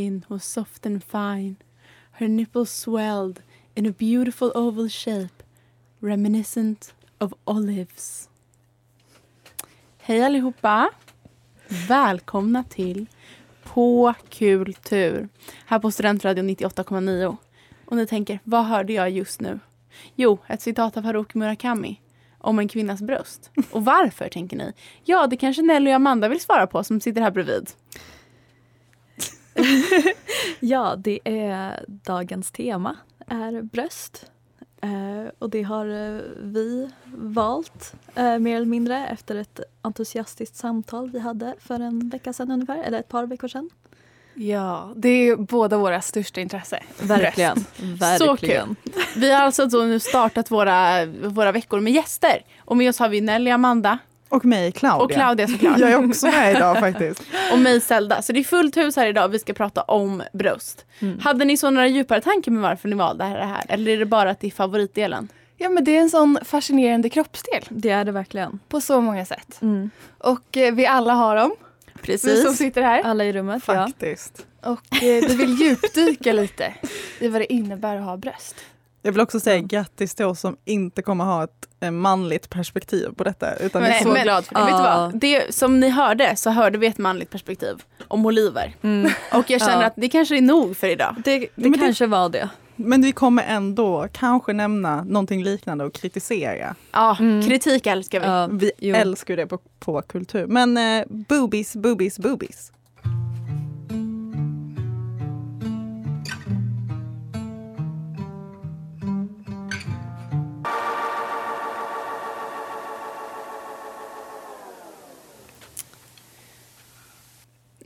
skin was soft and fine. Her nipples swelled in a beautiful oval shape, reminiscent of olives. Hej allihopa! Välkomna till På kultur här på Studentradion 98,9. Och ni tänker, vad hörde jag just nu? Jo, ett citat av Haruki Murakami om en kvinnas bröst. Och varför, tänker ni? Ja, det kanske Nelly och Amanda vill svara på som sitter här bredvid. Ja, det är dagens tema är bröst. Eh, och det har eh, vi valt eh, mer eller mindre efter ett entusiastiskt samtal vi hade för en vecka sedan ungefär, eller ett par veckor sedan. Ja, det är båda våra största intresse. Verkligen. Så Verkligen. Vi har alltså nu startat våra, våra veckor med gäster. Och med oss har vi Nelly Amanda Och mig, Claudia. och Claudia såklart. Jag är också med idag faktiskt. och mig Zelda. Så det är fullt hus här idag. Vi ska prata om bröst. Mm. Hade ni så några djupare tankar med varför ni valde det här? Eller är det bara att det är favoritdelen? Ja men det är en sån fascinerande kroppsdel Det är det verkligen. på så många sätt. Mm. Och eh, vi alla har dem, vi som Precis. sitter här. Alla i rummet, ja. Faktiskt. Och eh, vi vill djupdyka lite i vad det innebär att ha bröst. Jag vill också säga grattis till oss som inte kommer ha ett eh, manligt perspektiv på detta. Utan Men är så så glad för det. Vet du vad? Det, som ni hörde så hörde vi ett manligt perspektiv om oliver. Mm. Och jag känner Ja. att det kanske är nog för idag. Det, det Men det- kanske var det. Men vi kommer ändå kanske nämna någonting liknande och kritisera. Ja, Mm. kritik älskar vi. Ja, Vi jo. älskar det på, på kultur. Men eh, boobies, boobies, boobies.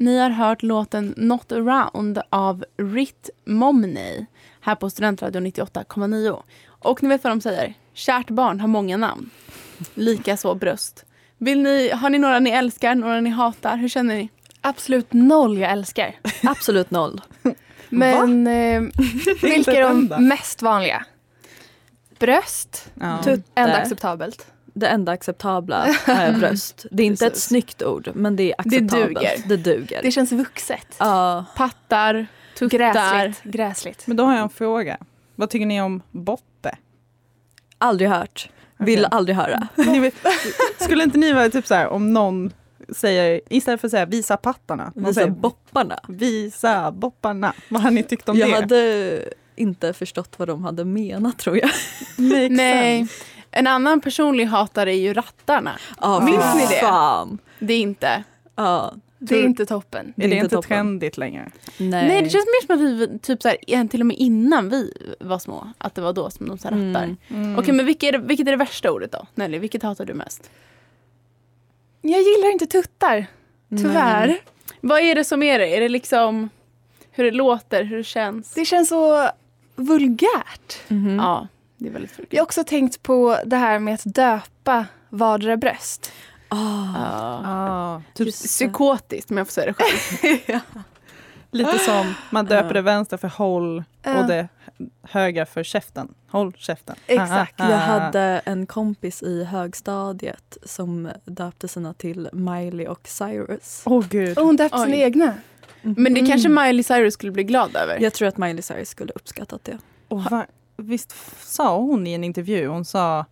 Ni har hört låten Not around av Rit Momney här på Studentradion 98,9. Och ni vet vad de säger? Kärt barn har många namn. Likaså bröst. Vill ni, har ni några ni älskar, några ni hatar? Hur känner ni? Absolut noll jag älskar. Absolut noll. Men eh, vilka är de mest vanliga? Bröst, Ja. Tutte. enda acceptabelt. Det enda acceptabla är bröst. Det är inte ett snyggt ord, men det är Det acceptabelt. duger. Det duger. Det känns vuxet. Ja. Pattar, tuttar. Gräsligt. Gräsligt. Men då har jag en fråga. Vad tycker ni om botte? Aldrig hört. Vill Okej. aldrig höra. Ni vet, skulle inte ni vara typ så här om någon säger istället för att säga visa pattarna. Man Visa säger, bopparna. Visa bopparna. Vad har ni tyckt om Jag det? hade inte förstått vad de hade menat tror jag. Nej. En annan personlig hatare är ju rattarna. Ja, Minns ni det? Fan. Det är inte. Ja. Det är inte toppen. Är det inte inte toppen. trendigt längre? Nej. Nej, det känns mer som att vi typ så här, till och med innan vi var små, att det var då som de så här Mm. rattar. Mm. Okej, men vilket är, det, vilket är det värsta ordet då? Nelly, vilket hatar du mest? Jag gillar inte tuttar. Tyvärr. Nej. Vad är det som är det? Är det liksom hur det låter, hur det känns? Det känns så vulgärt. Mhm. Ja, det är väldigt Jag har också tänkt på det här med att döpa vardera bröst. Ah. Ja. Ah, typ, Just. Psykotiskt om jag får säga det själv. Lite som man döper Ja. det vänstra för håll Ja. och det högra för käften. Håll käften. Exakt. Ah, ah, Jag ah. hade en kompis i högstadiet som döpte sina till Miley och Cyrus. Åh gud. Och hon döpte sina egna. Men det Mm. kanske Miley Cyrus skulle bli glad över. Jag tror att Miley Cyrus skulle uppskattat det. Va, visst sa hon i en intervju, hon sa,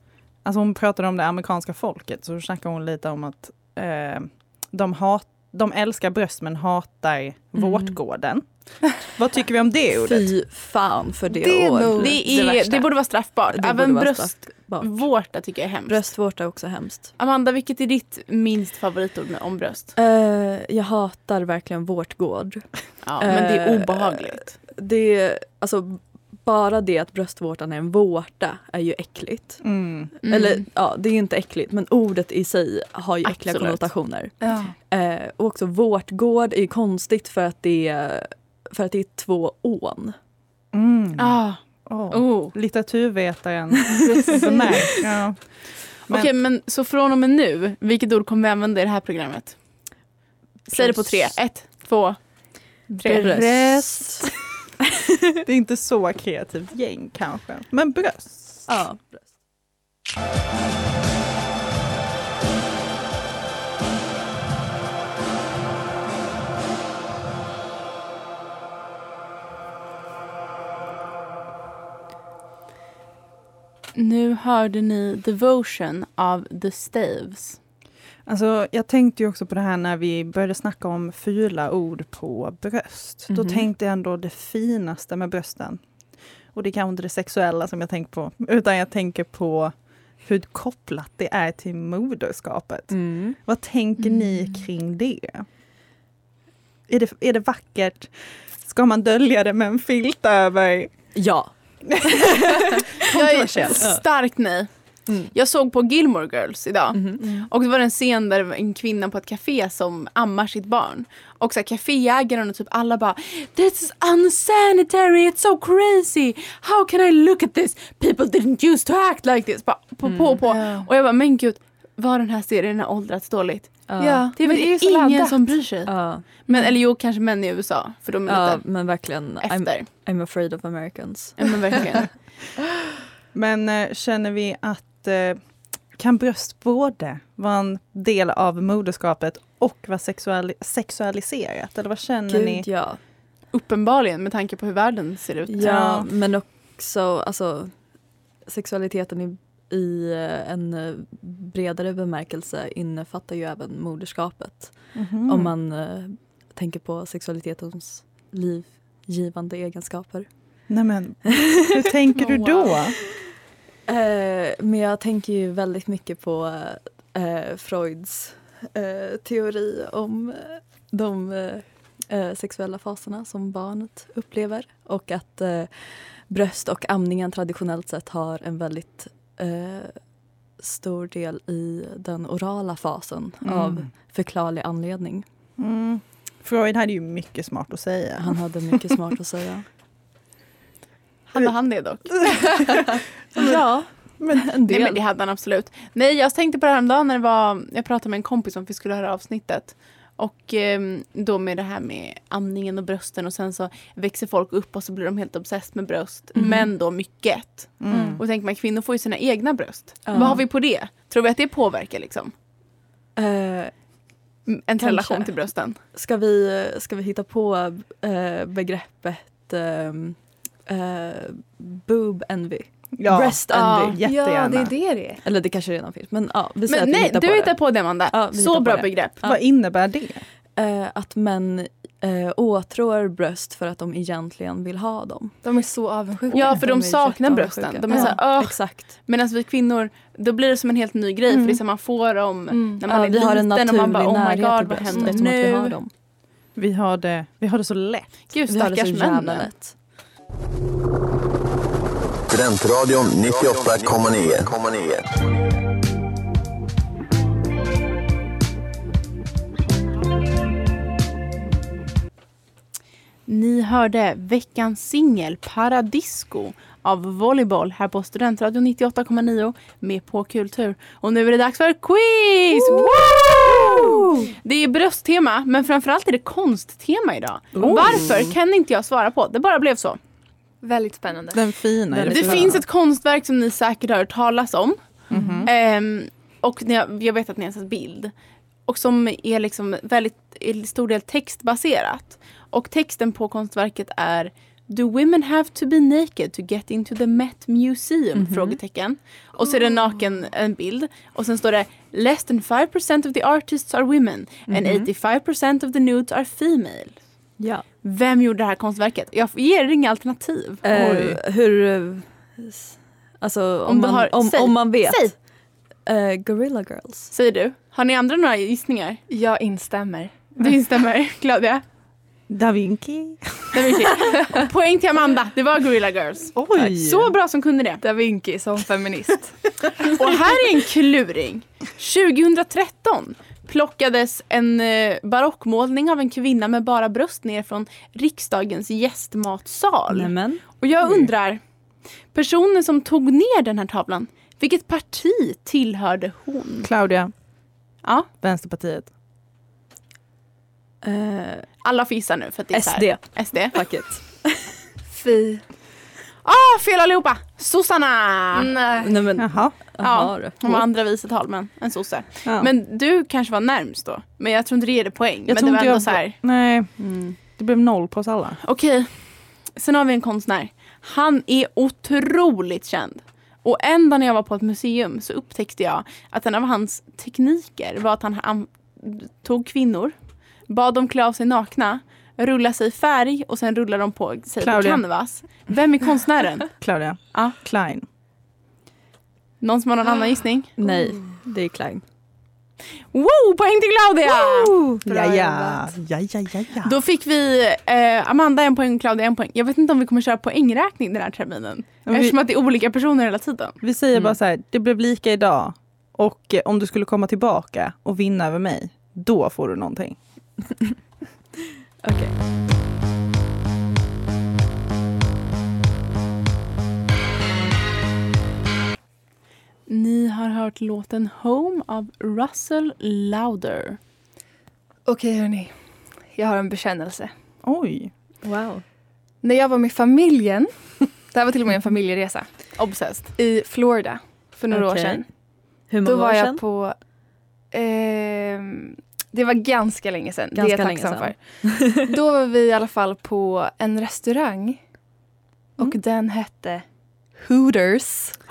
alltså hon pratade om det amerikanska folket, så snackade hon lite om att eh, de, hat, de älskar bröst men hatar vårtgården. Vad tycker vi om det ordet? Fy fan för det, Det, är ord. nog, det, är, det borde vara straffbart. Det Även vara bröst, straffbart. vårta tycker jag är hemskt. Bröstvårta är också hemskt. Amanda, vilket är ditt minst favoritord med om bröst? Eh, jag hatar verkligen vårtgård. Ja, men det är Eh, obehagligt. Det är, alltså, bara det att bröstvårtan är en vårta är ju äckligt. Mm. Mm. Eller ja, det är ju inte äckligt men ordet i sig har ju äckliga Absolut. konnotationer. Ja. Eh, och också vårtgård är ju konstigt för att det är, för att det är två ån. Mm. Ah. Åh. Oh. Litteraturvetaren. Ja. Men- Okej, men så från och med nu, vilket ord kommer vi använda i det här programmet? Säg det på tre. Ett, två, tre. Bröst. Det är inte så kreativt gäng kanske. Men bröst. Ja, bröst. Nu hörde ni Devotion av The Staves. Alltså, jag tänkte ju också på det här när vi började snacka om fula ord på bröst. Då Mhm. tänkte jag ändå det finaste med brösten. Och det är kanske inte det sexuella som jag tänker på, utan jag tänker på hur kopplat det är till moderskapet. Mm. Vad tänker ni kring det? Är, det? är det vackert? Ska man dölja det med en filt över? Ja. Jag är starkt nej. Mm. Jag såg på Gilmore Girls idag. Mhm. Och det var en scen där var en kvinna på ett café som ammar sitt barn. Och så här, kaféägaren och typ alla bara This is unsanitary, it's so crazy. How can I look at this? People didn't used to act like this. Bara, på, på, på. Och jag bara, men gud, vad den här serien har åldrats dåligt. Ja. Det är men väl det är ju så ingen laddat. som bryr sig. Ja. Men, eller jo, kanske män i USA. För de är ja, lite men verkligen. I'm, efter. I'm afraid of Americans. Ja, men verkligen. Men eh, känner vi att eh, kan bröst både vara en del av moderskapet och vara sexuali- sexualiserat? Eller vad känner Gud ni? ja. Uppenbarligen med tanke på hur världen ser ut. Ja, men också alltså, sexualiteten i, i eh, en eh, bredare bemärkelse innefattar ju även moderskapet. Mhm. Om man eh, tänker på sexualitetens livgivande egenskaper. Nej men, hur tänker du då? Eh, men jag tänker ju väldigt mycket på eh, Freuds eh, teori om eh, de eh, sexuella faserna som barnet upplever och att bröst och amningen traditionellt sett har en väldigt stor del i den orala fasen Mm. av förklarlig anledning. Mm. Freud hade ju mycket smart att säga. Han hade mycket smart att säga. Hade han det dock? ja, Men, en del. Nej men det hade han absolut. Nej jag tänkte på det här om dagen när det var, jag pratade med en kompis om vi skulle höra avsnittet. Och ehm, då med det här med amningen och brösten och sen så växer folk upp och så blir de helt obsessed med bröst. Mhm. Men då mycket. mm. Och tänker man kvinnor får ju sina egna bröst. Ja. Vad har vi på det? Tror vi att det påverkar liksom? Eh, Mm, En Kanske. relation till brösten? Ska vi, ska vi hitta på eh, begreppet ehm, eh, boob envy? Ja, Breast envy. jättegärna. Ja, det är det det är. Eller det kanske redan finns. Men ja, vi säger Men att vi nej, hittar du på hittar det. på det Amanda. Ja, vi hittar så på bra det. begrepp. Vad innebär det? Eh, att män eh, åtrår bröst för att de egentligen vill ha dem. De är så avundsjuka. Ja, för de, är saknar brösten. De är Ja, så här, "Åh." Exakt. Medan vi kvinnor, då blir det som en helt ny grej. Mm. För det är så man får dem Mm. när man Ja, är vi har en liten och man naturlig bara oh my närhet god till vad händer eftersom att vi har nu? dem. Vi har det, vi har det så lätt. Gud Vi har det så stackars jävla männen. lätt. Studentradion 98,9. Ni hörde veckans singel Paradisco av Volleyboll här på Studentradion 98,9 med på Kultur. Och nu är det dags för quiz! Woo! Det är brösttema men framförallt är det konsttema idag. Varför kan inte jag svara på. Det bara blev så. Väldigt spännande. Den fina. är Det fina. finns ett konstverk som ni säkert har hört talas om. Mhm. Ehm, och ni har, jag vet att ni har sett bild. Och som är liksom väldigt, i stor del textbaserat. Och texten på konstverket är Do women have to be naked to get into the Met Museum? Frågetecken. Och så är det naken en bild. Och sen står det Less than 5% of the artists are women and 85% of the nudes are female. Ja. Vem gjorde det här konstverket? Jag ger er inga alternativ. Eh, hur... eh, Alltså om, Om man, har- om, säg. om man vet. Säg. Eh, Gorilla Girls. Säger du? Har ni andra några gissningar? Jag instämmer. Du instämmer. Claudia? Da Vinci. Var okej. Poäng till Amanda. Det var Gorilla Girls. Oj! Så bra som kunde det. Da Vinci som feminist. Och här är en kluring. 2013 plockades en eh, barockmålning av en kvinna med bara bröst ner från riksdagens gästmatsal. Nämen. Och jag undrar, personen som tog ner den här tavlan, vilket parti tillhörde hon? Claudia, Ja, Vänsterpartiet. Eh, alla får gissa nu för att det är SD. här. SD. Fuck it. Fi. Ah, fel allihopa! Sossarna! Nej. Nej men, Jaha. jaha Ja, hon var andra vice talman, en sosse. Ja. Men du kanske var närmst då. Men jag tror inte det ger dig poäng. jag men tror det var inte ändå jag... så här. Nej, Mm. det blev noll på oss alla. Okej, sen har vi en konstnär. Han är otroligt känd. Och en dag när jag var på ett museum så upptäckte jag att en av hans tekniker var att han, han tog kvinnor, bad dem klä av sig nakna, rulla sig i färg och sen rullar de på sig på canvas. Vem är konstnären? Claudia. Ja. Klein. Någon som har någon annan gissning? Nej, det är Klein. Wow, poäng till Claudia! Ja, ja. ja, ja, ja, ja. Då fick vi eh, Amanda en poäng och Claudia en poäng. Jag vet inte om vi kommer köra poängräkning den här terminen. Men vi- Eftersom att det är olika personer hela tiden. Vi säger Mm. bara så här, det blev lika idag. Och eh, om du skulle komma tillbaka och vinna över mig, då får du någonting. Okej. Ni har hört låten Home av Russell Lauder. Okej hörni. Jag har en bekännelse. Oj. Wow. När jag var med familjen, det här var till och med en familjeresa, Obsessed. i Florida för några år Okej. sedan. Hur många Då var år jag på... ehm, det var ganska länge sedan. Ganska det är jag tacksam för. Då var vi i alla fall på en restaurang. Och Mm. den hette Hooters.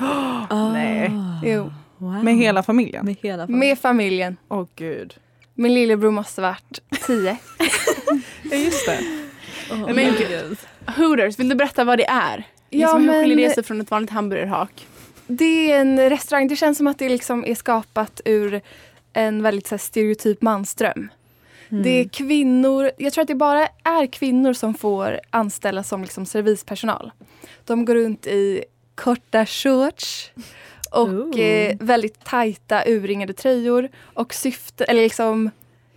Ah, Nej. Jo, Wow. Med hela familjen? Med hela familjen. med familjen. Åh gud. Min lillebror måste varit tio. Ja just det. Oh, Men-. Hooters, vill du berätta vad det är? Ja, liksom, hur men- skiljer det sig från ett vanligt hamburgerhak? Det är en restaurang. Det känns som att det liksom är skapat ur en väldigt så här, stereotyp mansdröm. Mm. Det är kvinnor, jag tror att det bara är kvinnor som får anställas som liksom servispersonal. De går runt i korta shorts och eh, väldigt tajta urringade tröjor. Och syfte, eller liksom,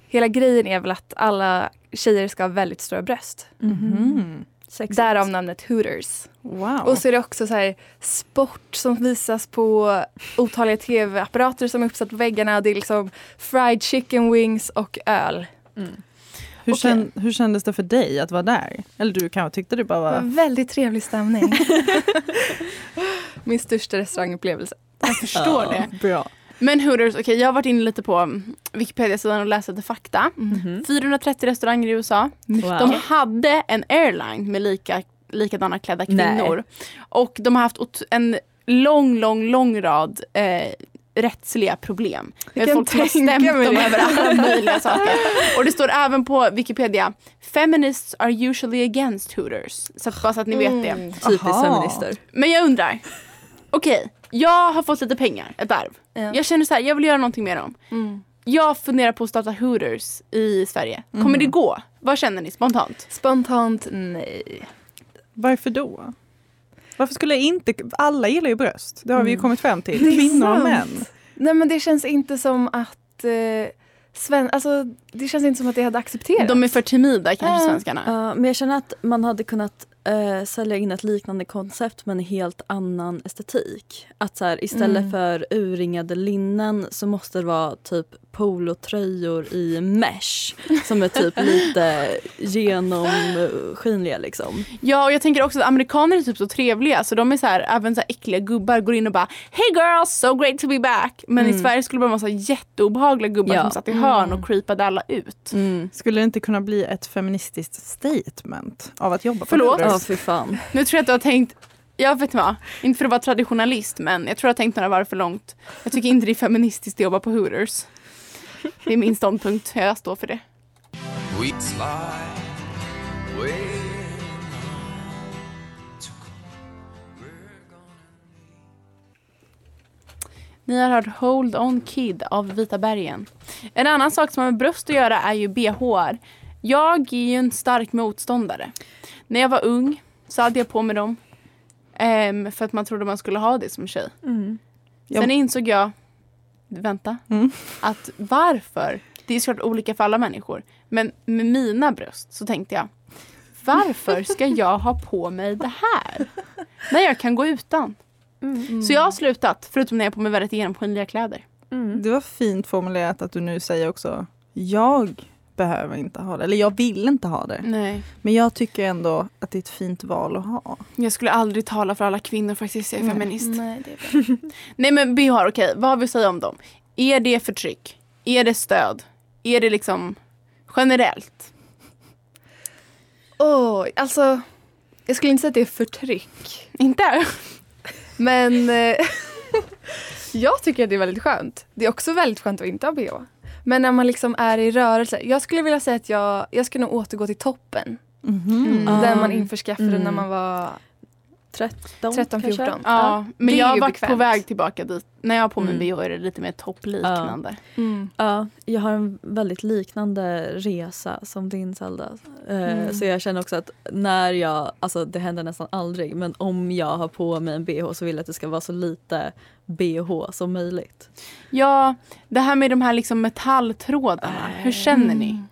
hela grejen är väl att alla tjejer ska ha väldigt stora bröst. Mhm. Sexigt. Därav namnet Hooters. Wow. Och så är det också så här sport som visas på otaliga tv-apparater som är uppsatt på väggarna. Det är liksom fried chicken wings och öl. Mm. hur, okej. kän, hur kändes det för dig att vara där? Eller du kanske tyckte det bara Det var var... en väldigt trevlig stämning. Min största restaurangupplevelse. Jag förstår det. Bra. Men Hooters, okej jag har varit inne lite på mm, Wikipedia-sidan och läst lite fakta. Mhm. 430 restauranger i USA. Wow. De hade en airline med lika, likadana klädda kvinnor. Och de har haft en lång, lång, lång rad eh, rättsliga problem. Med kan folk har stämt dem över alla möjliga saker. Och det står även på Wikipedia Feminists are usually against Hooters. Så att, bara så att ni vet det. Mm. Typiskt feminister. Men jag undrar. Okej, jag har fått lite pengar, ett arv. Ja. Jag känner så här, jag vill göra någonting med dem. Mm. Jag funderar på att starta Hooters i Sverige. Kommer Mhm. det gå? Vad känner ni spontant? Spontant nej. Varför då? Varför skulle jag inte... Alla gillar ju bröst. Det har vi ju Mm. kommit fram till. Kvinnor och män. Nej men det känns inte som att eh, Sven, alltså, det känns inte som att det hade accepterats. De är för timida kanske Ja. svenskarna. Ja, men jag känner att man hade kunnat eh, sälja in ett liknande koncept med en helt annan estetik. Att så här, istället Mm. för urringade linnen så måste det vara typ polotröjor i mesh som är typ lite genomskinliga liksom. Ja och jag tänker också att amerikaner är typ så trevliga så de är så här, även så här äckliga gubbar går in och bara Hey girls, so great to be back. Men i Mm. Sverige skulle det bara vara så här jätteobehagliga gubbar Ja. som satt i hörn Mm. och creepade alla ut. Skulle det inte kunna bli ett feministiskt statement av att jobba på Förlåt? Ja, fan. Nu tror jag att du har tänkt jag vet vad, inte för att vara traditionalist men jag tror jag har tänkt några varv för långt. Jag tycker inte det är feministiskt att jobba på Hooters. Det är min ståndpunkt, jag står för det. We slide way Ni har hört Hold On Kid av Vita bergen. En annan sak som har med bröst att göra är ju bh. Jag är ju en stark motståndare. När jag var ung så hade jag på mig dem. Ehm, för att man trodde man skulle ha det som tjej. Ja. Sen insåg jag, vänta, Mm. att varför? Det är såklart olika för alla människor. Men med mina bröst så tänkte jag, varför ska jag ha på mig det här? När jag kan gå utan. Så jag har slutat, förutom när jag har på mig väldigt genomskinliga kläder. Det var fint formulerat att du nu säger också jag behöver inte ha det, eller jag vill inte ha det. Nej. Men jag tycker ändå att det är ett fint val att ha. Jag skulle aldrig tala för alla kvinnor faktiskt, jag är Nej. feminist. Nej, det är. Nej men BH, okej, vad har vi att säga om dem? Är det förtryck? Är det stöd? Är det liksom generellt? Åh, alltså, jag skulle inte säga att det är förtryck. Inte? Men eh, jag tycker att det är väldigt skönt. Det är också väldigt skönt att inte ha bh. Men när man liksom är i rörelse. Jag skulle vilja säga att jag, jag ska nog återgå till toppen. Mhm. Ja. Den man införskaffade Mm. när man var 13, 13, kanske? 14. Ja, men det är jag har varit på väg tillbaka dit. När jag har på mig Mm. BH är det lite mer toppliknande. Mm. Ja, jag har en väldigt liknande resa som din Zelda. Eh, Mm. Så jag känner också att när jag, alltså det händer nästan aldrig, men om jag har på mig en bh så vill jag att det ska vara så lite bh som möjligt. Ja, det här med de här liksom metalltrådarna, hur känner ni?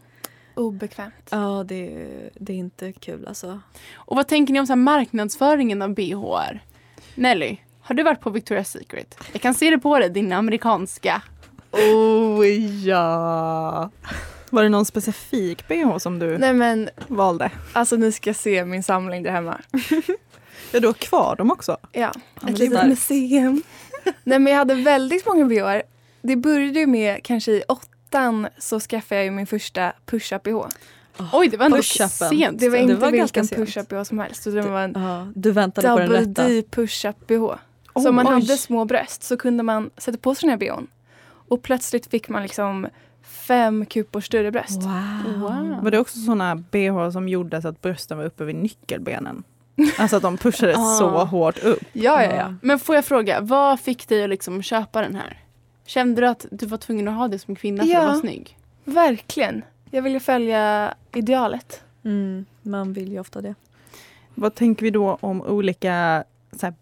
Obekvämt. Ja, det, det är inte kul alltså. Och vad tänker ni om så här marknadsföringen av BH? Nelly, har du varit på Victoria's Secret? Jag kan se det på dig, din amerikanska. Oh ja! Var det någon specifik bh som du Nej men valde? alltså ni ska se min samling där hemma. Ja, du har kvar dem också? Ja, men ett det är litet museum. Nej men jag hade väldigt många bh. Det började ju med kanske i åttan så skaffade jag ju min första push-up bh. Oj, det var ändå sent. Det var Det inte var ganska vilken sent. push-up bh som helst. Det var en Ja, du väntade på den double rätta. D push-up bh. Så om man hade små bröst så kunde man sätta på sig den här bhn. Och plötsligt fick man liksom fem kupor större bröst. Wow. Wow. Var det också såna bh som gjorde så att brösten var uppe vid nyckelbenen? Alltså att de pushades Ah. så hårt upp. Ja, ja, ja. Men får jag fråga, vad fick dig att liksom köpa den här? Kände du att du var tvungen att ha det som kvinna för Ja. att vara snygg? Verkligen. Jag ville följa idealet. Mm, man vill ju ofta det. Vad tänker vi då om olika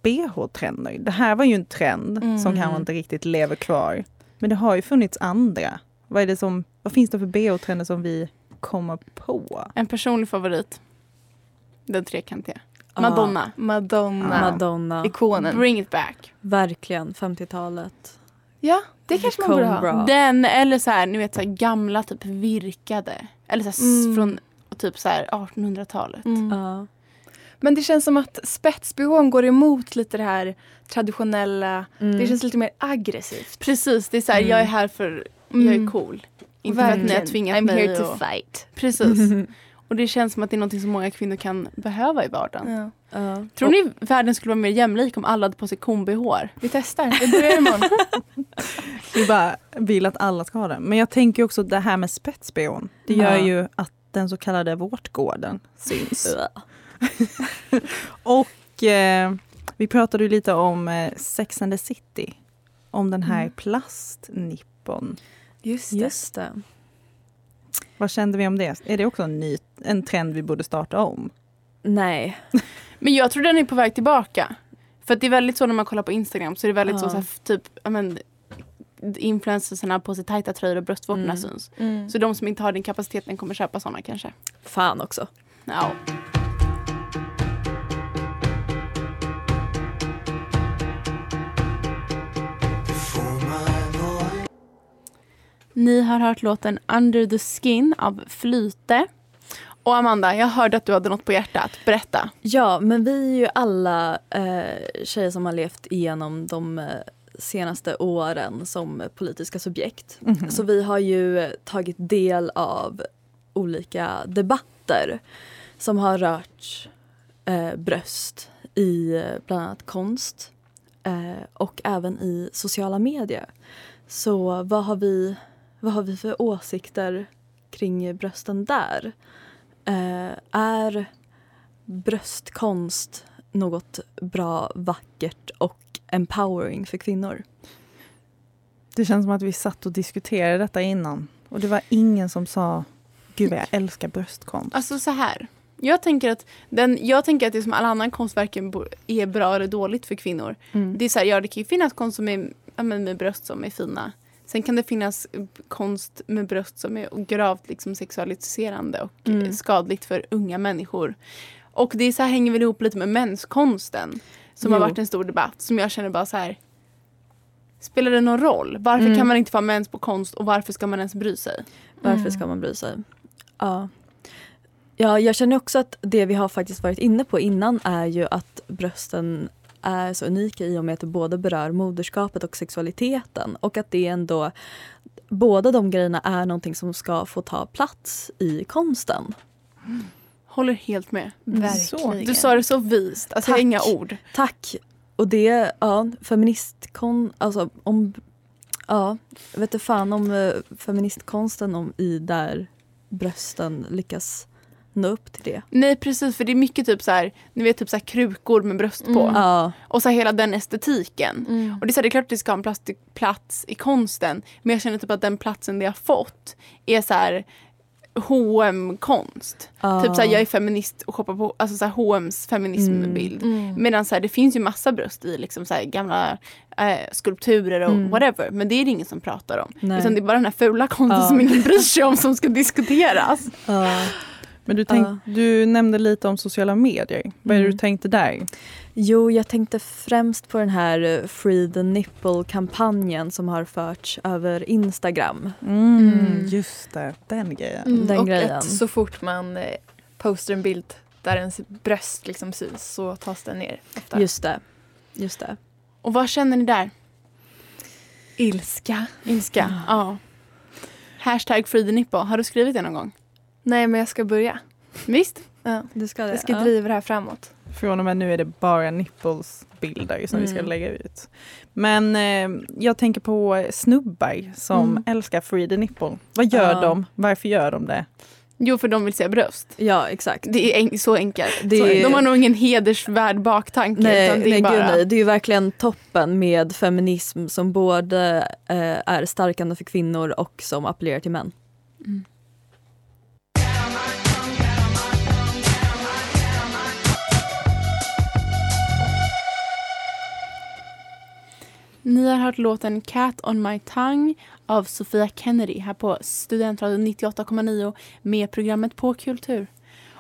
bh-trender? Det här var ju en trend som Mm. kanske inte riktigt lever kvar. Men det har ju funnits andra. Vad, är det som, vad finns det för bh-trender som vi kommer på? En personlig favorit. Den trekantiga. Madonna. Madonna. Madonna. Ikonen. Bring it back. Verkligen 50-talet. Ja, det kanske man borde ha. Den eller så här, ni vet så här, gamla typ virkade. Eller så här, Mm. från typ så här 1800-talet. Mm. Ja. Men det känns som att spetsbehån går emot lite det här traditionella. Mm. Det känns lite mer aggressivt. Precis, det är så här, Mm. jag är här för, jag är Mm. cool. Inte för att ni har tvingat I'm mig here to och- fight. Precis. Och det känns som att det är något som många kvinnor kan behöva i vardagen. Ja. Ja. Tror ni världen skulle vara mer jämlik om alla hade på sig kombi-hår? Vi testar. Vi börjar imorgon. Vi bara vill att alla ska ha det. Men jag tänker också det här med spetsbhn. Det gör Ja. ju att den så kallade vårtgården syns. Och eh, vi pratade ju lite om eh, Sex and the City. Om den här Mm. plastnippon. Just det. Just det. Vad kände vi om det? Är det också en, ny, en trend vi borde starta om? Nej. Men jag tror den är på väg tillbaka. För det är väldigt så när man kollar på Instagram så är det väldigt så, Ja. så här, typ, men, influencersarna har på sig tajta tröjor och bröstvårtorna Mm. syns. Mm. Så de som inte har den kapaciteten kommer köpa såna kanske. Fan också. Ja. Ni har hört låten Under the Skin av Flyte. Och Amanda, jag hörde att du hade något på hjärtat. Berätta. Ja, men vi är ju alla eh, tjejer som har levt igenom de eh, senaste åren som politiska subjekt. Mhm. Så vi har ju tagit del av olika debatter som har rört eh, bröst i eh, bland annat konst eh, och även i sociala medier. Så vad har vi, vad har vi för åsikter kring brösten där? Eh, är bröstkonst något bra, vackert och empowering för kvinnor? Det känns som att vi satt och diskuterade detta innan. Och det var ingen som sa Gud jag älskar bröstkonst. Alltså så här. Jag tänker att, den, jag tänker att det som alla andra konstverken är bra eller dåligt för kvinnor. Mm. Det är så här, ja det kan ju finnas konst som är, ja, med bröst som är fina. Sen kan det finnas konst med bröst som är gravt liksom sexualiserande och Mm. skadligt för unga människor. Och det är så här hänger väl ihop lite med menskonsten. Som har Jo. varit en stor debatt. Som jag känner bara så här. Spelar det någon roll? Varför Mm. kan man inte få ha mens på konst och varför ska man ens bry sig? Varför ska man bry sig? Ja. ja, jag känner också att det vi har faktiskt varit inne på innan är ju att brösten är så unika i och med att det både berör moderskapet och sexualiteten och att det ändå båda de grejerna är någonting som ska få ta plats i konsten. Håller helt med. Verkligen. Du sa det så vist. Alltså Tack. inga ord. Tack! Och det, ja, feministkon, alltså om, ja, vet inte fan om eh, feministkonsten om i där brösten lyckas nå upp till det. Nej precis för det är mycket typ så här, ni vet typ så här krukor med bröst på. Mm. Ja, Och så hela den estetiken. Mm. Och det är, så här, det är klart att det ska ha en plats i konsten. Men jag känner typ att den platsen det har fått är så här hm konst ja. Typ så här, jag är feminist och shoppar på alltså så här, H&M's feminismbild. Mm. Medan så här, det finns ju massa bröst i liksom så här, gamla eh, skulpturer och Mm. whatever. Men det är det ingen som pratar om. Nej. Utan det är bara den här fula konsten Ja. som ingen bryr sig om som ska diskuteras. Ja. Men du, tänk, du nämnde lite om sociala medier. Vad är det Mm. du tänkte där? Jo, jag tänkte främst på den här eh, Free the Nipple-kampanjen som har förts över Instagram. Mm, Mm. Just det, den grejen. Mm, Den och grejen. att så fort man eh, postar en bild där ens bröst liksom syns så tas den ner. Ofta. Just det. Just det. Och vad känner ni där? Ilska. Ilska? Ja. Hashtag free the nipple. Har du skrivit det någon gång? Nej men jag ska börja. Visst? Ja. Du ska det? Jag ska ja. driva det här framåt. Från och med nu är det bara nipples-bilder som vi ska Mm. lägga ut. Men eh, jag tänker på snubbar som Mm. älskar free the nipple. Vad gör Ja. de? Varför gör de det? Jo, för de vill se bröst. Ja, exakt. Det är en- så enkelt. Det är- De har nog ingen hedersvärd baktanke. Nej, utan det är nej bara... gud nej. Det är ju verkligen toppen med feminism som både eh, är stärkande för kvinnor och som appellerar till män. Ni har hört låten Cat on my tongue av Sofia Kennedy här på Studentradion 98,9 med programmet På kultur.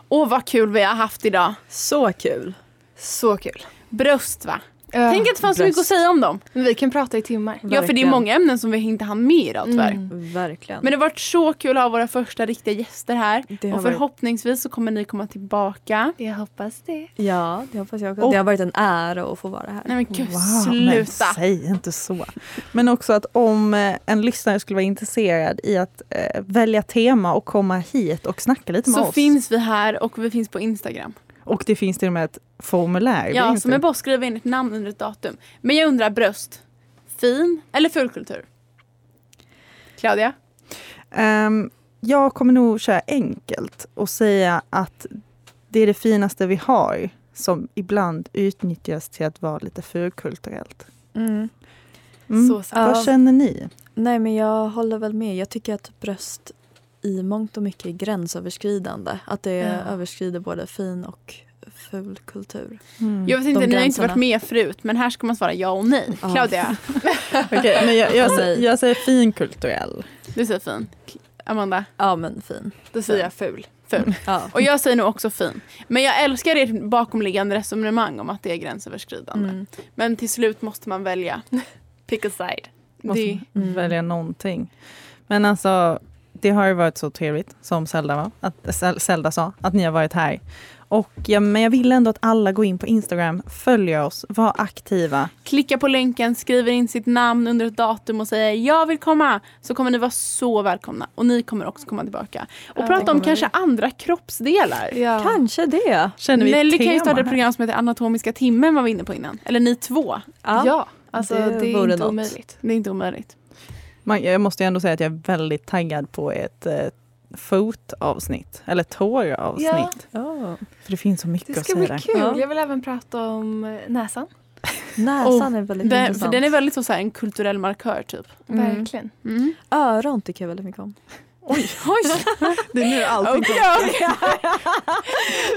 Åh vad kul vi har haft idag. Så kul! Så kul. Bröst va? Tänk att det fanns så mycket att säga om dem. Men vi kan prata i timmar. Ja för det är Verkligen. många ämnen som vi inte hann med idag tyvärr. Mm. Verkligen. Men det har varit så kul att ha våra första riktiga gäster här. det har Och varit, förhoppningsvis så kommer ni komma tillbaka. Jag hoppas det. ja, det hoppas jag också. Och- Det har varit en ära att få vara här. Nej men gud, men sluta. säg inte så. Men också att om eh, en lyssnare skulle vara intresserad i att eh, välja tema och komma hit och snacka lite med Så oss. finns vi här och vi finns på Instagram. Och det finns till och med ett formulär. Ja, inte- som är bara att skriva in ett namn under ett datum. Men jag undrar bröst. Fin eller fulkultur? Claudia? Ehm, jag kommer nog köra enkelt och säga att det är det finaste vi har som ibland utnyttjas till att vara lite fulkulturellt. Mm. Mm. Så sant. Vad känner ni? Nej men jag håller väl med. Jag tycker att bröst i mångt och mycket är gränsöverskridande. Att det Ja. överskrider både fin och ful kultur. Mm. Jag vet inte, De ni har inte varit med förut men här ska man svara ja och nej. Ja. Claudia, Okej, men jag, jag, säger, jag säger finkulturell. du säger fin. Amanda, Ja men fin. Då säger jag ful. ful. Ja. Och jag säger nog också fin. Men jag älskar ert bakomliggande resonemang om att det är gränsöverskridande. Mm. Men till slut måste man välja. Pick a side. Måste Det, Mm. välja någonting. Men alltså, det har ju varit så trevligt, som Zelda, var, att, Zel- Zelda sa, att ni har varit här. Och, ja, men jag vill ändå att alla går in på Instagram, följer oss, var aktiva. klicka på länken, skriver in sitt namn under ett datum och säger jag vill komma. Så kommer ni vara så välkomna. Och ni kommer också komma tillbaka. Och Ja, prata om kanske andra kroppsdelar. Ja. Kanske det. Känner vi Nelly kan ju starta ett program som heter Anatomiska timmen var vi inne på innan. Eller ni två. Ja, alltså det det, är inte något. omöjligt. Det är inte omöjligt. Man, jag måste ju ändå säga att jag är väldigt taggad på ett eh, fotavsnitt, eller tåravsnitt. Ja. För det finns så mycket Det att ska säga bli där. kul. Ja. Jag vill även prata om eh, näsan. Näsan är väldigt Den, för intressant. den är väldigt så, så här, en kulturell markör typ. Mm. Verkligen. Mm. Öron tycker jag väldigt mycket om. Oj, oj. Det är nu allting Okej, okej.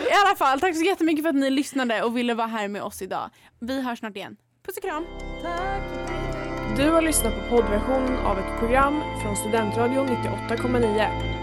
I alla fall, tack så jättemycket för att ni lyssnade och ville vara här med oss idag. Vi hörs snart igen. Puss och kram. Du har lyssnat på poddversion av ett program från Studentradion 98,9.